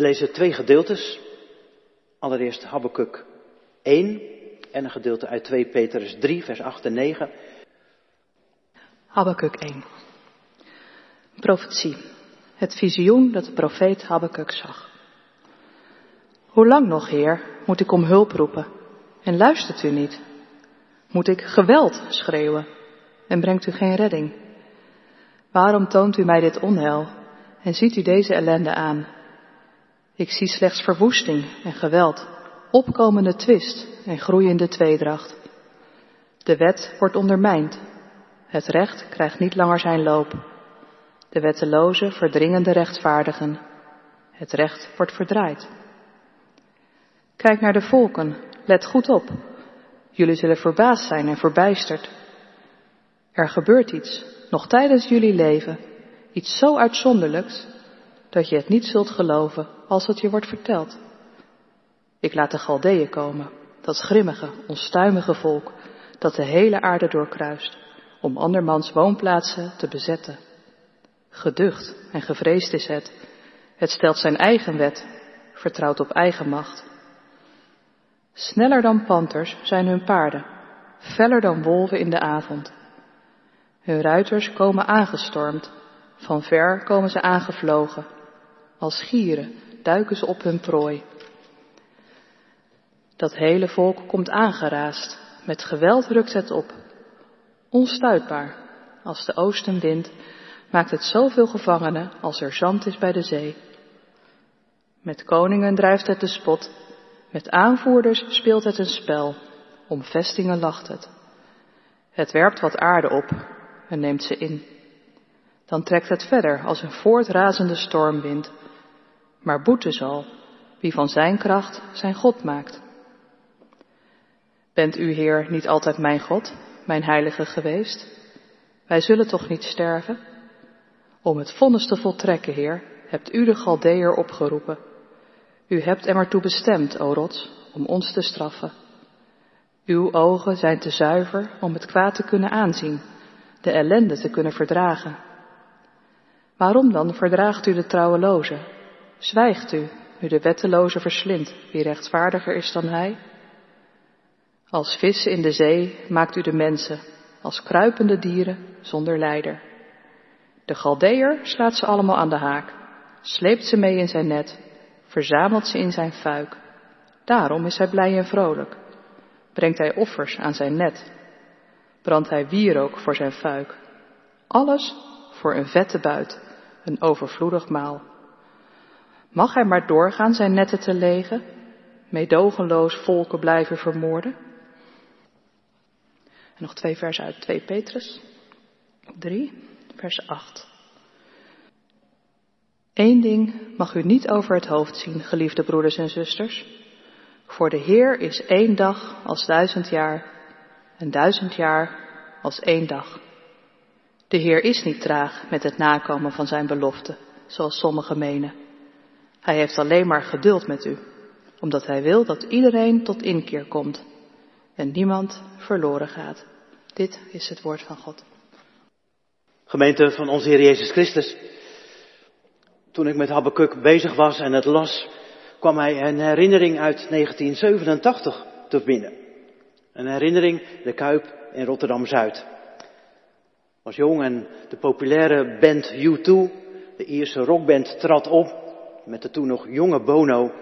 We lezen twee gedeeltes. Allereerst Habakkuk 1 en een gedeelte uit 2 Petrus 3, vers 8 en 9. Habakkuk 1. Profetie. Het visioen dat de profeet Habakkuk zag. Hoe lang nog, Heer, moet ik om hulp roepen en luistert u niet? Moet ik geweld schreeuwen en brengt u geen redding? Waarom toont u mij dit onheil en ziet u deze ellende aan? Ik zie slechts verwoesting en geweld, opkomende twist en groeiende tweedracht. De wet wordt ondermijnd. Het recht krijgt niet langer zijn loop. De wettelozen verdringen de rechtvaardigen. Het recht wordt verdraaid. Kijk naar de volken, let goed op. Jullie zullen verbaasd zijn en verbijsterd. Er gebeurt iets, nog tijdens jullie leven, iets zo uitzonderlijks, dat je het niet zult geloven als het je wordt verteld. Ik laat de Galdeeën komen, dat grimmige, onstuimige volk, dat de hele aarde doorkruist, om andermans woonplaatsen te bezetten. Geducht en gevreesd is het. Het stelt zijn eigen wet, vertrouwt op eigen macht. Sneller dan panters zijn hun paarden, feller dan wolven in de avond. Hun ruiters komen aangestormd, van ver komen ze aangevlogen. Als gieren duiken ze op hun prooi. Dat hele volk komt aangeraast, met geweld rukt het op. Onstuitbaar, als de oostenwind, maakt het zoveel gevangenen als er zand is bij de zee. Met koningen drijft het de spot, met aanvoerders speelt het een spel, om vestingen lacht het. Het werpt wat aarde op en neemt ze in. Dan trekt het verder als een voortrazende stormwind. Maar boete zal wie van zijn kracht zijn God maakt. Bent u, Heer, niet altijd mijn God, mijn heilige geweest? Wij zullen toch niet sterven? Om het vonnis te voltrekken, Heer, hebt u de Galdeer opgeroepen. U hebt er maar toe bestemd, o rots, om ons te straffen. Uw ogen zijn te zuiver om het kwaad te kunnen aanzien, de ellende te kunnen verdragen. Waarom dan verdraagt u de trouweloze? Zwijgt u, nu de wetteloze verslindt, wie rechtvaardiger is dan hij? Als vissen in de zee maakt u de mensen, als kruipende dieren zonder leider. De Galdeer slaat ze allemaal aan de haak, sleept ze mee in zijn net, verzamelt ze in zijn fuik. Daarom is hij blij en vrolijk. Brengt hij offers aan zijn net, brandt hij wierook voor zijn fuik. Alles voor een vette buit, een overvloedig maal. Mag hij maar doorgaan zijn netten te legen, meedogenloos volken blijven vermoorden? En nog twee versen uit 2 Petrus 3, vers 8. Eén ding mag u niet over het hoofd zien, geliefde broeders en zusters. Voor de Heer is één dag als duizend jaar en duizend jaar als één dag. De Heer is niet traag met het nakomen van zijn belofte, zoals sommigen menen. Hij heeft alleen maar geduld met u, omdat hij wil dat iedereen tot inkeer komt en niemand verloren gaat. Dit is het woord van God. Gemeente van onze Heer Jezus Christus. Toen ik met Habakkuk bezig was en het las, kwam mij een herinnering uit 1987 te binnen. Een herinnering, de Kuip in Rotterdam-Zuid. Was jong en de populaire band U2, de Ierse rockband, trad op met de toen nog jonge Bono.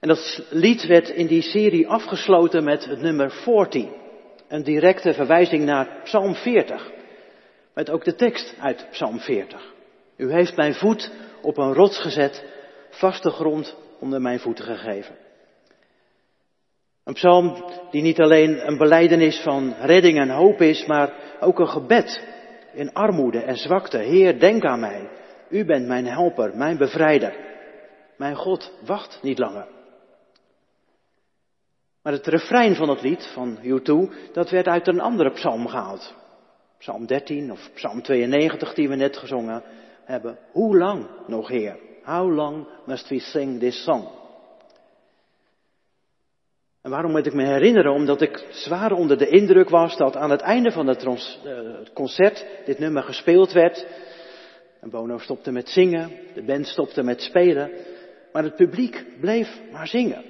En dat lied werd in die serie afgesloten met het nummer 40. Een directe verwijzing naar Psalm 40. Met ook de tekst uit Psalm 40. U heeft mijn voet op een rots gezet, vaste grond onder mijn voeten gegeven. Een psalm die niet alleen een beleidenis van redding en hoop is, maar ook een gebed in armoede en zwakte. Heer, denk aan mij. U bent mijn helper, mijn bevrijder. Mijn God wacht niet langer. Maar het refrein van het lied van U2, dat werd uit een andere psalm gehaald. Psalm 13 of Psalm 92 die we net gezongen hebben. Hoe lang nog, Heer? How long must we sing this song? En waarom moet ik me herinneren? Omdat ik zwaar onder de indruk was dat aan het einde van het concert dit nummer gespeeld werd. En Bono stopte met zingen, de band stopte met spelen. Maar het publiek bleef maar zingen.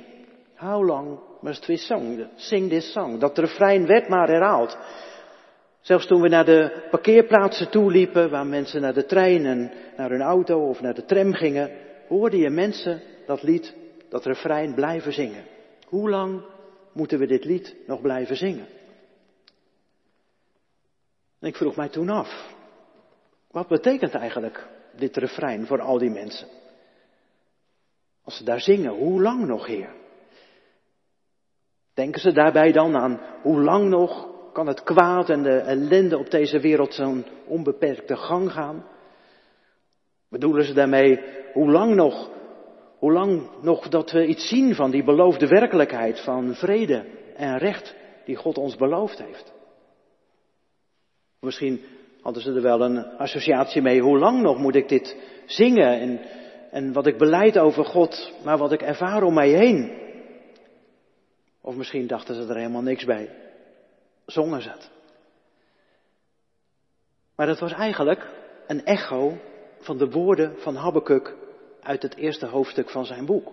How long must we sing, sing this song? Dat refrein werd maar herhaald. Zelfs toen we naar de parkeerplaatsen toe liepen, waar mensen naar de trein en naar hun auto of naar de tram gingen, hoorde je mensen dat lied, dat refrein blijven zingen. Hoe lang moeten we dit lied nog blijven zingen? En ik vroeg mij toen af, wat betekent eigenlijk dit refrein voor al die mensen? Als ze daar zingen, hoe lang nog, Heer? Denken ze daarbij dan aan hoe lang nog kan het kwaad en de ellende op deze wereld zo'n onbeperkte gang gaan? Bedoelen ze daarmee hoe lang nog, hoe lang nog dat we iets zien van die beloofde werkelijkheid van vrede en recht die God ons beloofd heeft? Misschien hadden ze er wel een associatie mee. Hoe lang nog moet ik dit zingen en, en wat ik beleid over God, maar wat ik ervaar om mij heen? Of misschien dachten ze er helemaal niks bij. Zongen ze het. Maar dat was eigenlijk een echo van de woorden van Habakkuk uit het eerste hoofdstuk van zijn boek.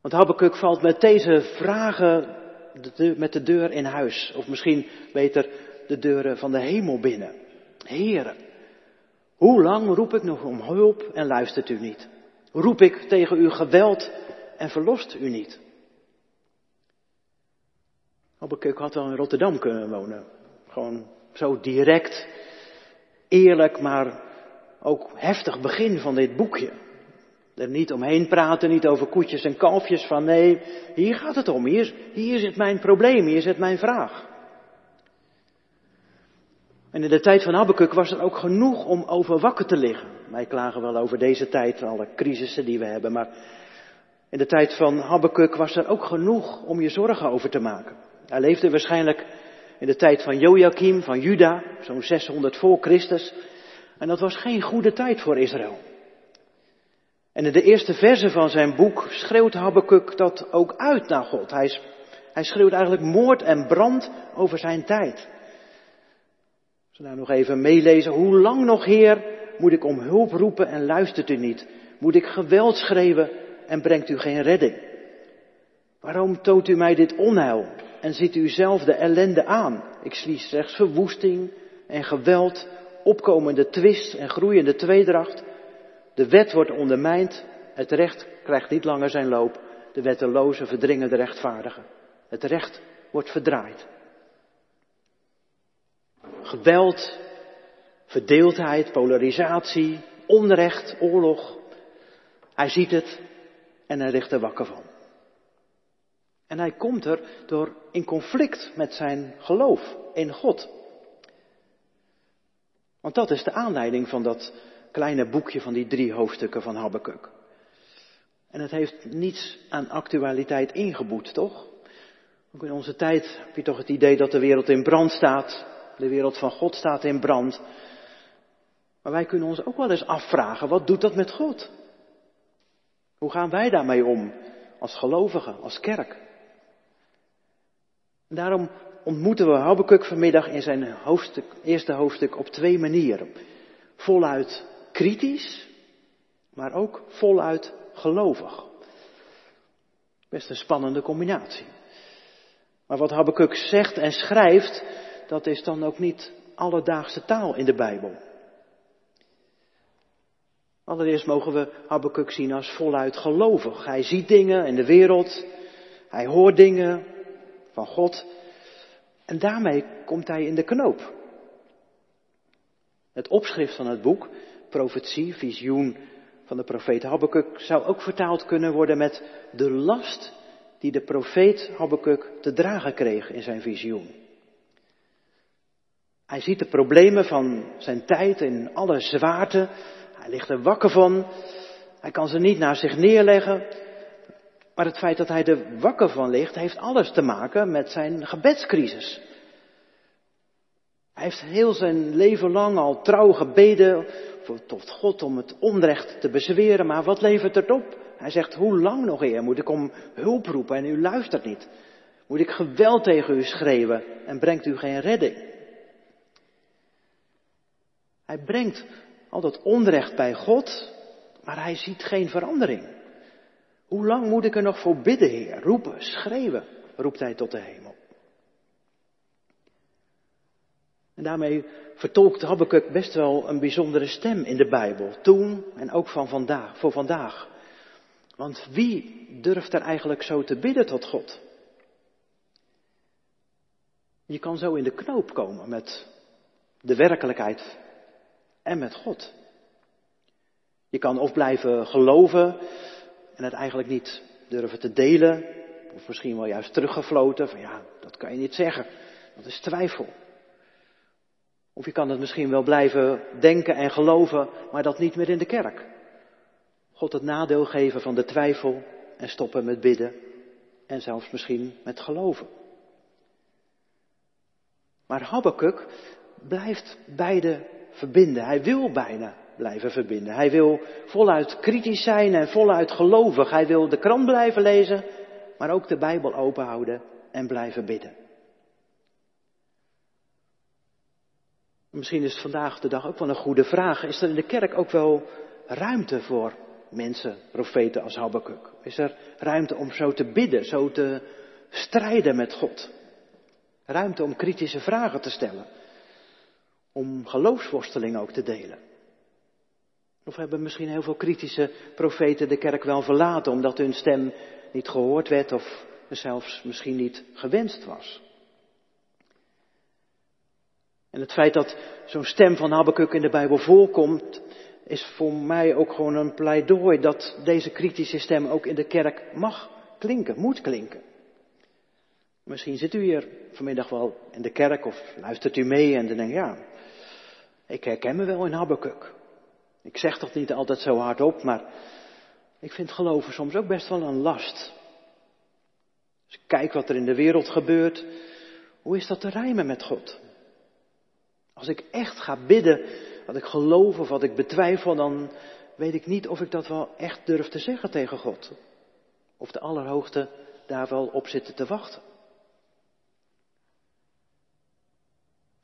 Want Habakkuk valt met deze vragen met de deur in huis. Of misschien beter de deuren van de hemel binnen. Heren, hoe lang roep ik nog om hulp en luistert u niet? Roep ik tegen uw geweld en verlost u niet? Habakkuk had wel in Rotterdam kunnen wonen. Gewoon zo direct, eerlijk, maar ook heftig begin van dit boekje. Er niet omheen praten, niet over koetjes en kalfjes van nee, hier gaat het om, hier, hier zit mijn probleem, hier zit mijn vraag. En in de tijd van Habakkuk was er ook genoeg om over wakker te liggen. Wij klagen wel over deze tijd, alle crisissen die we hebben, maar in de tijd van Habakkuk was er ook genoeg om je zorgen over te maken. Hij leefde waarschijnlijk in de tijd van Joachim, van Juda, zo'n 600 voor Christus. En dat was geen goede tijd voor Israël. En in de eerste verse van zijn boek schreeuwt Habakkuk dat ook uit naar God. Hij, hij schreeuwt eigenlijk moord en brand over zijn tijd. We nou nog even meelezen. Hoe lang nog, Heer, moet ik om hulp roepen en luistert u niet? Moet ik geweld schreeuwen en brengt u geen redding? Waarom toont u mij dit onheil en ziet u zelf de ellende aan? Ik zie slechts verwoesting en geweld, opkomende twist en groeiende tweedracht. De wet wordt ondermijnd, het recht krijgt niet langer zijn loop. De wettelozen verdringen de rechtvaardigen. Het recht wordt verdraaid. Geweld, verdeeldheid, polarisatie, onrecht, oorlog. Hij ziet het en hij ligt er wakker van. En hij komt er door in conflict met zijn geloof in God. Want dat is de aanleiding van dat kleine boekje van die drie hoofdstukken van Habakkuk. En het heeft niets aan actualiteit ingeboet, toch? Ook in onze tijd heb je toch het idee dat de wereld in brand staat. De wereld van God staat in brand. Maar wij kunnen ons ook wel eens afvragen, wat doet dat met God? Hoe gaan wij daarmee om als gelovigen, als kerk? Daarom ontmoeten we Habakkuk vanmiddag in zijn hoofdstuk, eerste hoofdstuk op twee manieren. Voluit kritisch, maar ook voluit gelovig. Best een spannende combinatie. Maar wat Habakkuk zegt en schrijft, dat is dan ook niet alledaagse taal in de Bijbel. Allereerst mogen we Habakkuk zien als voluit gelovig. Hij ziet dingen in de wereld, hij hoort dingen van God en daarmee komt hij in de knoop. Het opschrift van het boek, profetie, visioen van de profeet Habakkuk, zou ook vertaald kunnen worden met de last die de profeet Habakkuk te dragen kreeg in zijn visioen. Hij ziet de problemen van zijn tijd in alle zwaarte. Hij ligt er wakker van. Hij kan ze niet naar zich neerleggen. Maar het feit dat hij er wakker van ligt, heeft alles te maken met zijn gebedscrisis. Hij heeft heel zijn leven lang al trouw gebeden tot God om het onrecht te bezweren, maar wat levert het op? Hij zegt, hoe lang nog eer moet ik om hulp roepen en u luistert niet? Moet ik geweld tegen u schreeuwen en brengt u geen redding? Hij brengt al dat onrecht bij God, Maar hij ziet geen verandering. Hoe lang moet ik er nog voor bidden, Heer? Roepen, schreeuwen, roept hij tot de hemel. En daarmee vertolkt Habakkuk best wel een bijzondere stem in de Bijbel. Toen en ook van vandaag, voor vandaag. Want wie durft er eigenlijk zo te bidden tot God? Je kan zo in de knoop komen met de werkelijkheid en met God. Je kan of blijven geloven en het eigenlijk niet durven te delen, of misschien wel juist teruggefloten van ja, dat kan je niet zeggen, dat is twijfel. Of je kan het misschien wel blijven denken en geloven, maar dat niet meer in de kerk. God het nadeel geven van de twijfel en stoppen met bidden en zelfs misschien met geloven. Maar Habakkuk blijft beide verbinden. Hij wil bijna blijven verbinden. Hij wil voluit kritisch zijn en voluit gelovig. Hij wil de krant blijven lezen, maar ook de Bijbel openhouden en blijven bidden. Misschien is het vandaag de dag ook wel een goede vraag. Is er in de kerk ook wel ruimte voor mensen, profeten als Habakkuk? Is er ruimte om zo te bidden, zo te strijden met God? Ruimte om kritische vragen te stellen. Om geloofsworsteling ook te delen. Of hebben misschien heel veel kritische profeten de kerk wel verlaten omdat hun stem niet gehoord werd of zelfs misschien niet gewenst was. En het feit dat zo'n stem van Habakkuk in de Bijbel voorkomt, is voor mij ook gewoon een pleidooi dat deze kritische stem ook in de kerk mag klinken, moet klinken. Misschien zit u hier vanmiddag wel in de kerk of luistert u mee en dan denkt, ja, ik herken me wel in Habakkuk. Ik zeg dat niet altijd zo hardop, maar ik vind geloven soms ook best wel een last. Als ik kijk wat er in de wereld gebeurt, hoe is dat te rijmen met God? Als ik echt ga bidden wat ik geloof of wat ik betwijfel, dan weet ik niet of ik dat wel echt durf te zeggen tegen God. Of de Allerhoogste daar wel op zit te wachten.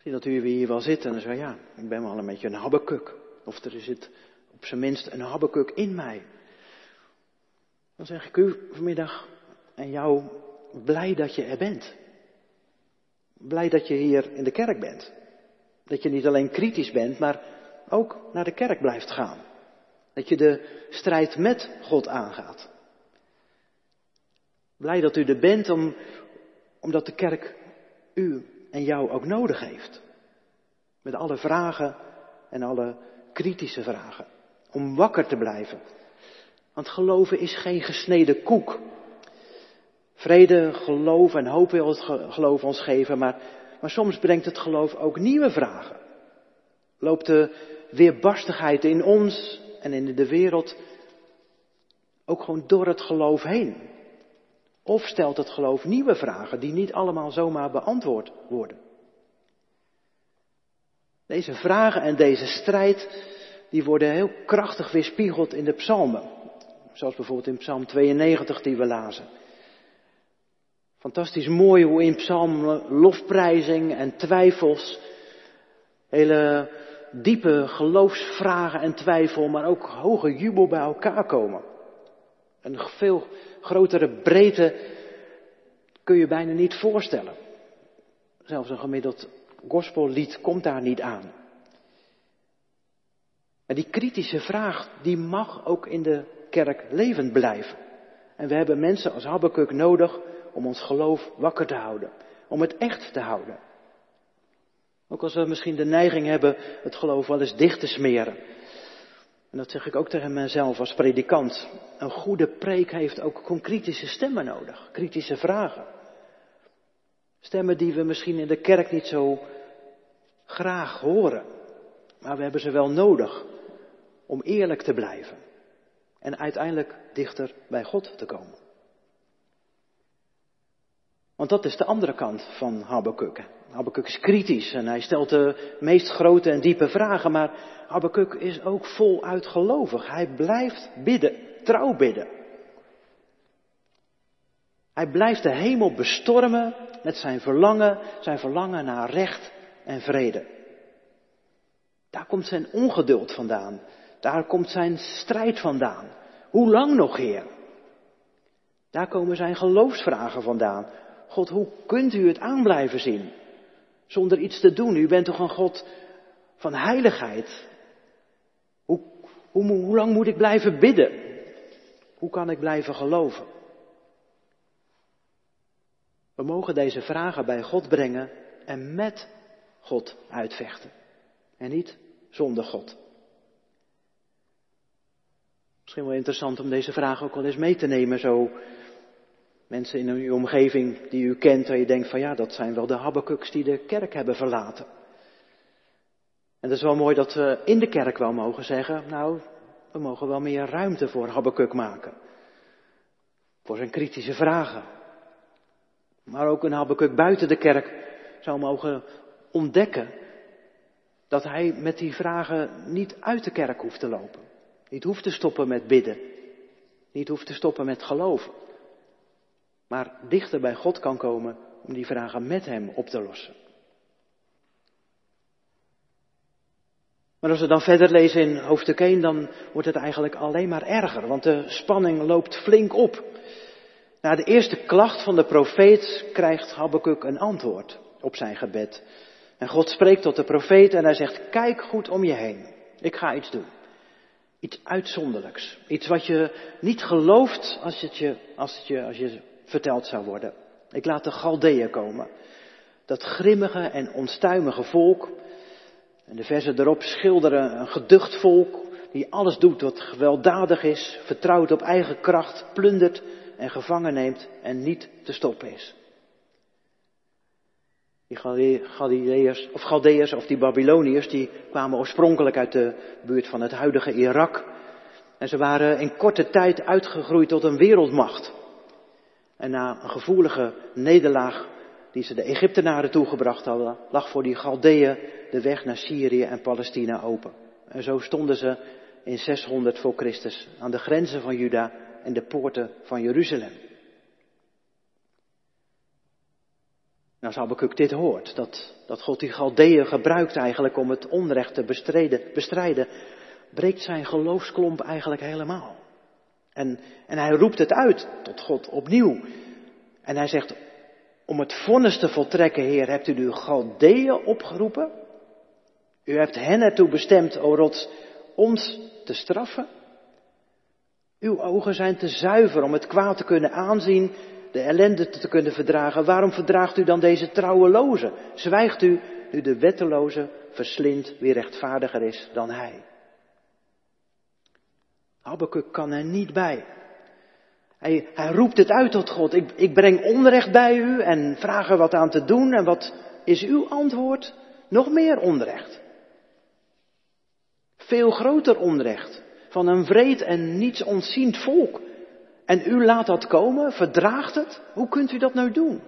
Zie dat u hier wel zit en dan zeg ja, ik ben wel een beetje een habbekuk. Of er zit op zijn minst een habbekuk in mij. Dan zeg ik u vanmiddag en jou blij dat je er bent. Blij dat je hier in de kerk bent. Dat je niet alleen kritisch bent, maar ook naar de kerk blijft gaan. Dat je de strijd met God aangaat. Blij dat u er bent om, omdat de kerk u en jou ook nodig heeft. Met alle vragen en alle kritische vragen. Om wakker te blijven. Want geloven is geen gesneden koek. Vrede, geloof en hoop wil het geloof ons geven, maar maar soms brengt het geloof ook nieuwe vragen. Loopt de weerbarstigheid in ons en in de wereld ook gewoon door het geloof heen? Of stelt het geloof nieuwe vragen die niet allemaal zomaar beantwoord worden? Deze vragen en deze strijd, die worden heel krachtig weerspiegeld in de psalmen. Zoals bijvoorbeeld in psalm 92 die we lazen. Fantastisch mooi hoe in psalmen lofprijzing en twijfels, hele diepe geloofsvragen en twijfel, maar ook hoge jubel bij elkaar komen. Een veel grotere breedte kun je bijna niet voorstellen. Zelfs een gemiddeld gospellied komt daar niet aan. En die kritische vraag, die mag ook in de kerk levend blijven. En we hebben mensen als Habakkuk nodig om ons geloof wakker te houden. Om het echt te houden. Ook als we misschien de neiging hebben het geloof wel eens dicht te smeren. En dat zeg ik ook tegen mezelf als predikant. Een goede preek heeft ook kritische stemmen nodig. Kritische vragen. Stemmen die we misschien in de kerk niet zo graag horen. Maar we hebben ze wel nodig om eerlijk te blijven. En uiteindelijk dichter bij God te komen. Want dat is de andere kant van Habakkuk. Habakkuk is kritisch en hij stelt de meest grote en diepe vragen, maar Habakkuk is ook voluit gelovig. Hij blijft bidden, trouw bidden. Hij blijft de hemel bestormen met zijn verlangen, zijn verlangen naar recht en vrede. Daar komt zijn ongeduld vandaan. Daar komt zijn strijd vandaan. Hoe lang nog, Heer? Daar komen zijn geloofsvragen vandaan. God, hoe kunt u het aan blijven zien? Zonder iets te doen. U bent toch een God van heiligheid? Hoe, hoe, hoe lang moet ik blijven bidden? Hoe kan ik blijven geloven? We mogen deze vragen bij God brengen en met God uitvechten. En niet zonder God. Misschien wel interessant om deze vraag ook wel eens mee te nemen. Zo mensen in uw omgeving die u kent, waar je denkt van ja, dat zijn wel de Habakkuk's die de kerk hebben verlaten. En het is wel mooi dat we in de kerk wel mogen zeggen, nou, we mogen wel meer ruimte voor Habakkuk maken. Voor zijn kritische vragen. Maar ook een Habakkuk buiten de kerk zou mogen ontdekken dat hij met die vragen niet uit de kerk hoeft te lopen. Niet hoeft te stoppen met bidden. Niet hoeft te stoppen met geloven. Maar dichter bij God kan komen om die vragen met hem op te lossen. Maar als we dan verder lezen in hoofdstuk 1, dan wordt het eigenlijk alleen maar erger, want de spanning loopt flink op. Na de eerste klacht van de profeet krijgt Habakkuk een antwoord op zijn gebed. En God spreekt tot de profeet en hij zegt, kijk goed om je heen. Ik ga iets doen. Iets uitzonderlijks. Iets wat je niet gelooft als het je, als het je, als je verteld zou worden. Ik laat de Galdeeën komen. Dat grimmige en onstuimige volk. En de versen erop schilderen een geducht volk die alles doet wat gewelddadig is, vertrouwt op eigen kracht, plundert en gevangen neemt en niet te stoppen is. Die Galileërs, of Galdeërs of die Babyloniërs, die kwamen oorspronkelijk uit de buurt van het huidige Irak. En ze waren in korte tijd uitgegroeid tot een wereldmacht. En na een gevoelige nederlaag die ze de Egyptenaren toegebracht hadden, lag voor die Galdeën de weg naar Syrië en Palestina open. En zo stonden ze in 600 voor Christus aan de grenzen van Juda en de poorten van Jeruzalem. Nou, als Habakkuk dit hoort, dat, dat God die Galdeeën gebruikt eigenlijk om het onrecht te bestrijden, breekt zijn geloofsklomp eigenlijk helemaal. En, en hij roept het uit tot God opnieuw. En hij zegt, om het vonnis te voltrekken, Heer, hebt u de Galdeeën opgeroepen? U hebt hen ertoe bestemd, o rots, ons te straffen? Uw ogen zijn te zuiver om het kwaad te kunnen aanzien, de ellende te kunnen verdragen. Waarom verdraagt u dan deze trouweloze? Zwijgt u nu de wetteloze verslindt wie rechtvaardiger is dan hij? Habakkuk kan er niet bij. Hij, hij roept het uit tot God. Ik, ik breng onrecht bij u en vraag er wat aan te doen. En wat is uw antwoord? Nog meer onrecht. Veel groter onrecht. Van een vreed en niets ontziend volk. En u laat dat komen, verdraagt het? Hoe kunt u dat nou doen?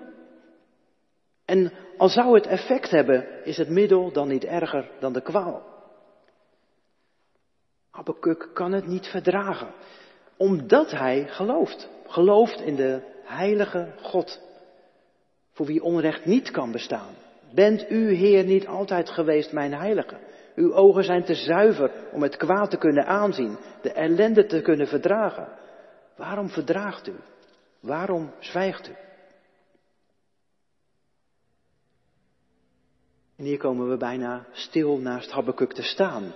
En al zou het effect hebben, is het middel dan niet erger dan de kwaal. Habakkuk kan het niet verdragen, omdat hij gelooft. Gelooft in de heilige God, voor wie onrecht niet kan bestaan. Bent u, Heer, niet altijd geweest mijn heilige? Uw ogen zijn te zuiver om het kwaad te kunnen aanzien, de ellende te kunnen verdragen. Waarom verdraagt u? Waarom zwijgt u? En hier komen we bijna stil naast Habakkuk te staan.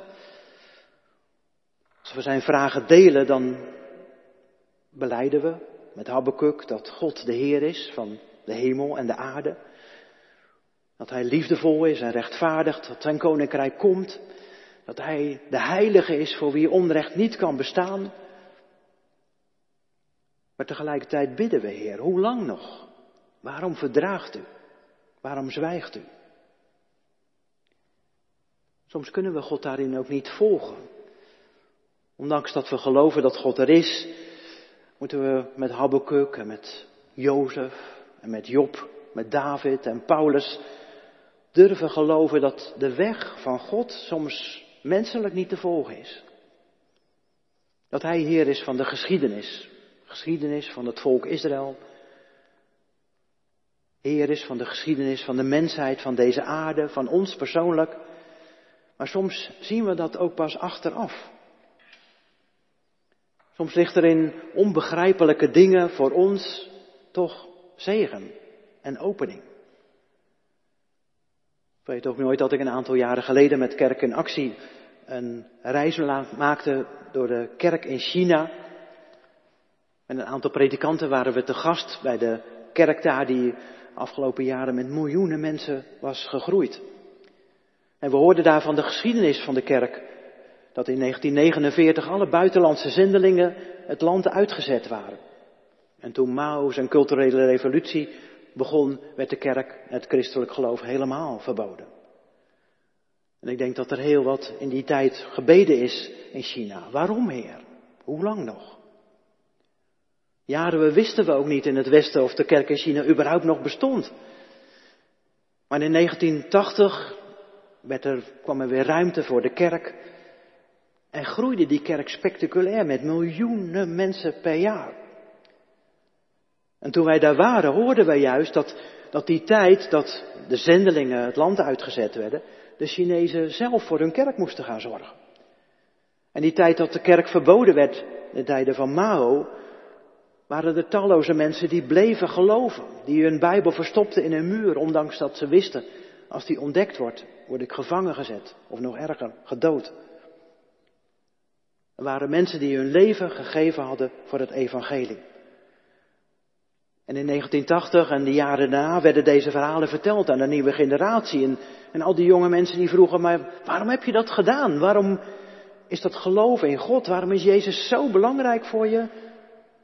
Als we zijn vragen delen, dan beleiden we met Habakkuk dat God de Heer is van de hemel en de aarde. Dat Hij liefdevol is en rechtvaardig, dat Zijn koninkrijk komt. Dat Hij de heilige is voor wie onrecht niet kan bestaan. Maar tegelijkertijd bidden we, Heer, hoe lang nog? Waarom verdraagt u? Waarom zwijgt u? Soms kunnen we God daarin ook niet volgen. Ondanks dat we geloven dat God er is, moeten we met Habakkuk en met Jozef en met Job, met David en Paulus durven geloven dat de weg van God soms menselijk niet te volgen is. Dat Hij Heer is van de geschiedenis, geschiedenis van het volk Israël. Heer is van de geschiedenis van de mensheid, van deze aarde, van ons persoonlijk. Maar soms zien we dat ook pas achteraf. Soms ligt er in onbegrijpelijke dingen voor ons toch zegen en opening. Ik weet ook nooit dat ik een aantal jaren geleden met Kerk in Actie een reis maakte door de kerk in China. Met een aantal predikanten waren we te gast bij de kerk daar die afgelopen jaren met miljoenen mensen was gegroeid. En we hoorden daar van de geschiedenis van de kerk. Dat in 1949 alle buitenlandse zendelingen het land uitgezet waren. En toen Mao zijn culturele revolutie begon, werd de kerk het christelijk geloof helemaal verboden. En ik denk dat er heel wat in die tijd gebeden is in China. Waarom, Heer? Hoe lang nog? Jaren wisten we ook niet in het Westen of de kerk in China überhaupt nog bestond. Maar in 1980 werd er, kwam er weer ruimte voor de kerk. En groeide die kerk spectaculair met miljoenen mensen per jaar. En toen wij daar waren, hoorden wij juist dat, dat die tijd dat de zendelingen het land uitgezet werden, de Chinezen zelf voor hun kerk moesten gaan zorgen. En die tijd dat de kerk verboden werd, de tijden van Mao, waren er talloze mensen die bleven geloven, die hun Bijbel verstopten in een muur, ondanks dat ze wisten, als die ontdekt wordt, word ik gevangen gezet, of nog erger, gedood. Er waren mensen die hun leven gegeven hadden voor het evangelie. En in 1980 en de jaren daarna werden deze verhalen verteld aan de nieuwe generatie. En, al die jonge mensen die vroegen, maar waarom heb je dat gedaan? Waarom is dat geloven in God? Waarom is Jezus zo belangrijk voor je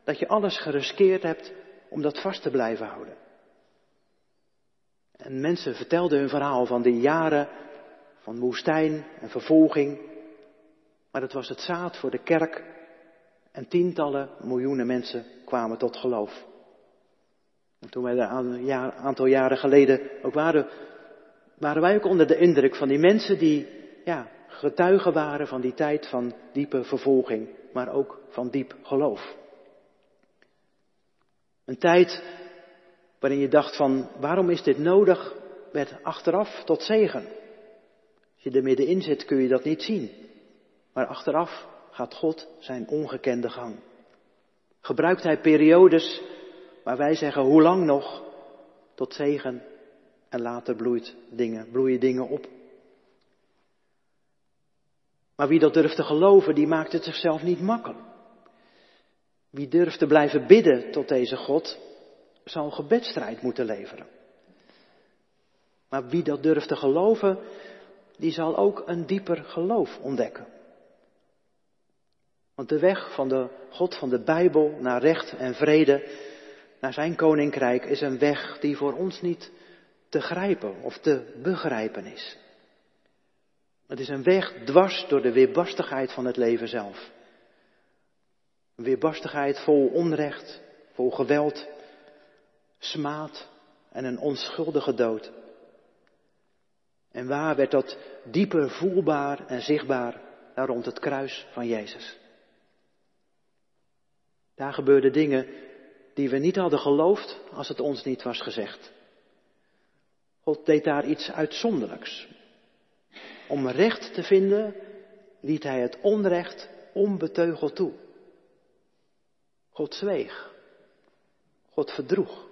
dat je alles geriskeerd hebt om dat vast te blijven houden? En mensen vertelden hun verhaal van die jaren van woestijn en vervolging. Maar het was het zaad voor de kerk en tientallen miljoenen mensen kwamen tot geloof. En toen wij daar een aantal jaren geleden ook waren, waren wij ook onder de indruk van die mensen die ja, getuigen waren van die tijd van diepe vervolging, maar ook van diep geloof. Een tijd waarin je dacht van waarom is dit nodig, werd achteraf tot zegen. Als je er middenin zit kun je dat niet zien. Maar achteraf gaat God zijn ongekende gang. Gebruikt hij periodes waar wij zeggen hoe lang nog tot zegen en later bloeit dingen, bloeien dingen op. Maar wie dat durft te geloven, die maakt het zichzelf niet makkelijk. Wie durft te blijven bidden tot deze God, zal een gebedstrijd moeten leveren. Maar wie dat durft te geloven, die zal ook een dieper geloof ontdekken. Want de weg van de God van de Bijbel naar recht en vrede, naar zijn koninkrijk, is een weg die voor ons niet te grijpen of te begrijpen is. Het is een weg dwars door de weerbarstigheid van het leven zelf. Een weerbarstigheid vol onrecht, vol geweld, smaad en een onschuldige dood. En waar werd dat dieper voelbaar en zichtbaar daar rond het kruis van Jezus? Daar gebeurden dingen die we niet hadden geloofd als het ons niet was gezegd. God deed daar iets uitzonderlijks. Om recht te vinden, liet hij het onrecht onbeteugeld toe. God zweeg. God verdroeg.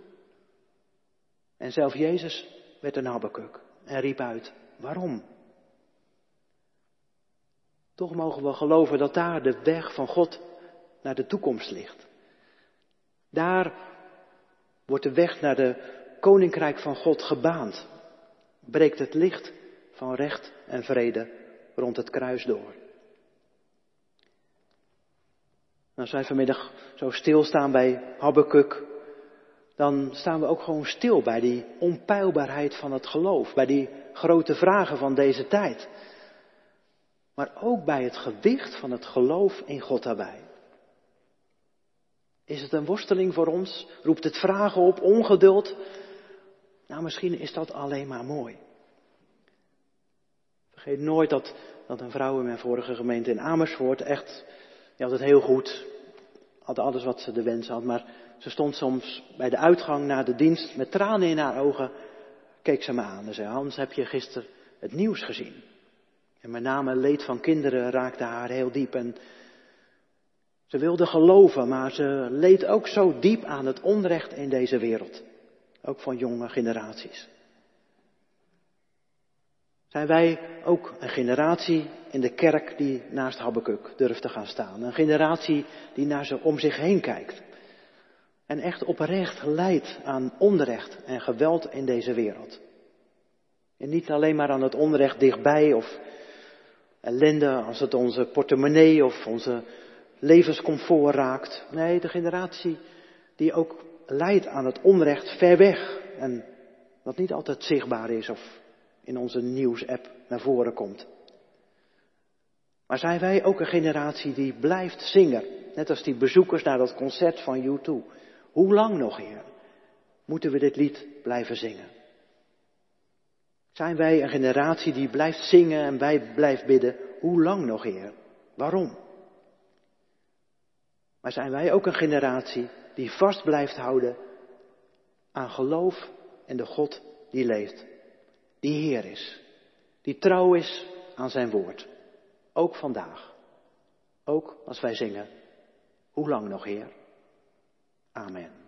En zelf Jezus werd een Habakkuk en riep uit, waarom? Toch mogen we geloven dat daar de weg van God naar de toekomst ligt. Daar wordt de weg naar de koninkrijk van God gebaand. Breekt het licht van recht en vrede rond het kruis door. Als wij vanmiddag zo stilstaan bij Habakkuk, dan staan we ook gewoon stil bij die onpeilbaarheid van het geloof, bij die grote vragen van deze tijd. Maar ook bij het gewicht van het geloof in God daarbij. Is het een worsteling voor ons? Roept het vragen op, ongeduld? Nou, misschien is dat alleen maar mooi. Vergeet nooit dat, dat een vrouw in mijn vorige gemeente in Amersfoort echt, die had het heel goed, had alles wat ze de wens had, maar ze stond soms bij de uitgang naar de dienst met tranen in haar ogen, keek ze me aan en zei, Hans, heb je gisteren het nieuws gezien? En met name leed van kinderen raakte haar heel diep en Ze wilde geloven, maar ze leed ook zo diep aan het onrecht in deze wereld. Ook van jonge generaties. Zijn wij ook een generatie in de kerk die naast Habakkuk durft te gaan staan? Een generatie die naar ze om zich heen kijkt. En echt oprecht leidt aan onrecht en geweld in deze wereld. En niet alleen maar aan het onrecht dichtbij of ellende als het onze portemonnee of onze levenscomfort raakt. Nee, de generatie die ook leidt aan het onrecht ver weg en wat niet altijd zichtbaar is of in onze nieuwsapp naar voren komt. Maar zijn wij ook een generatie die blijft zingen, net als die bezoekers naar dat concert van U2? Hoe lang nog, Heer, moeten we dit lied blijven zingen? Zijn wij een generatie die blijft zingen en wij blijft bidden? Hoe lang nog, Heer? Waarom? Maar zijn wij ook een generatie die vast blijft houden aan geloof en de God die leeft, die Heer is, die trouw is aan zijn woord, ook vandaag, ook als wij zingen, hoe lang nog Heer? Amen.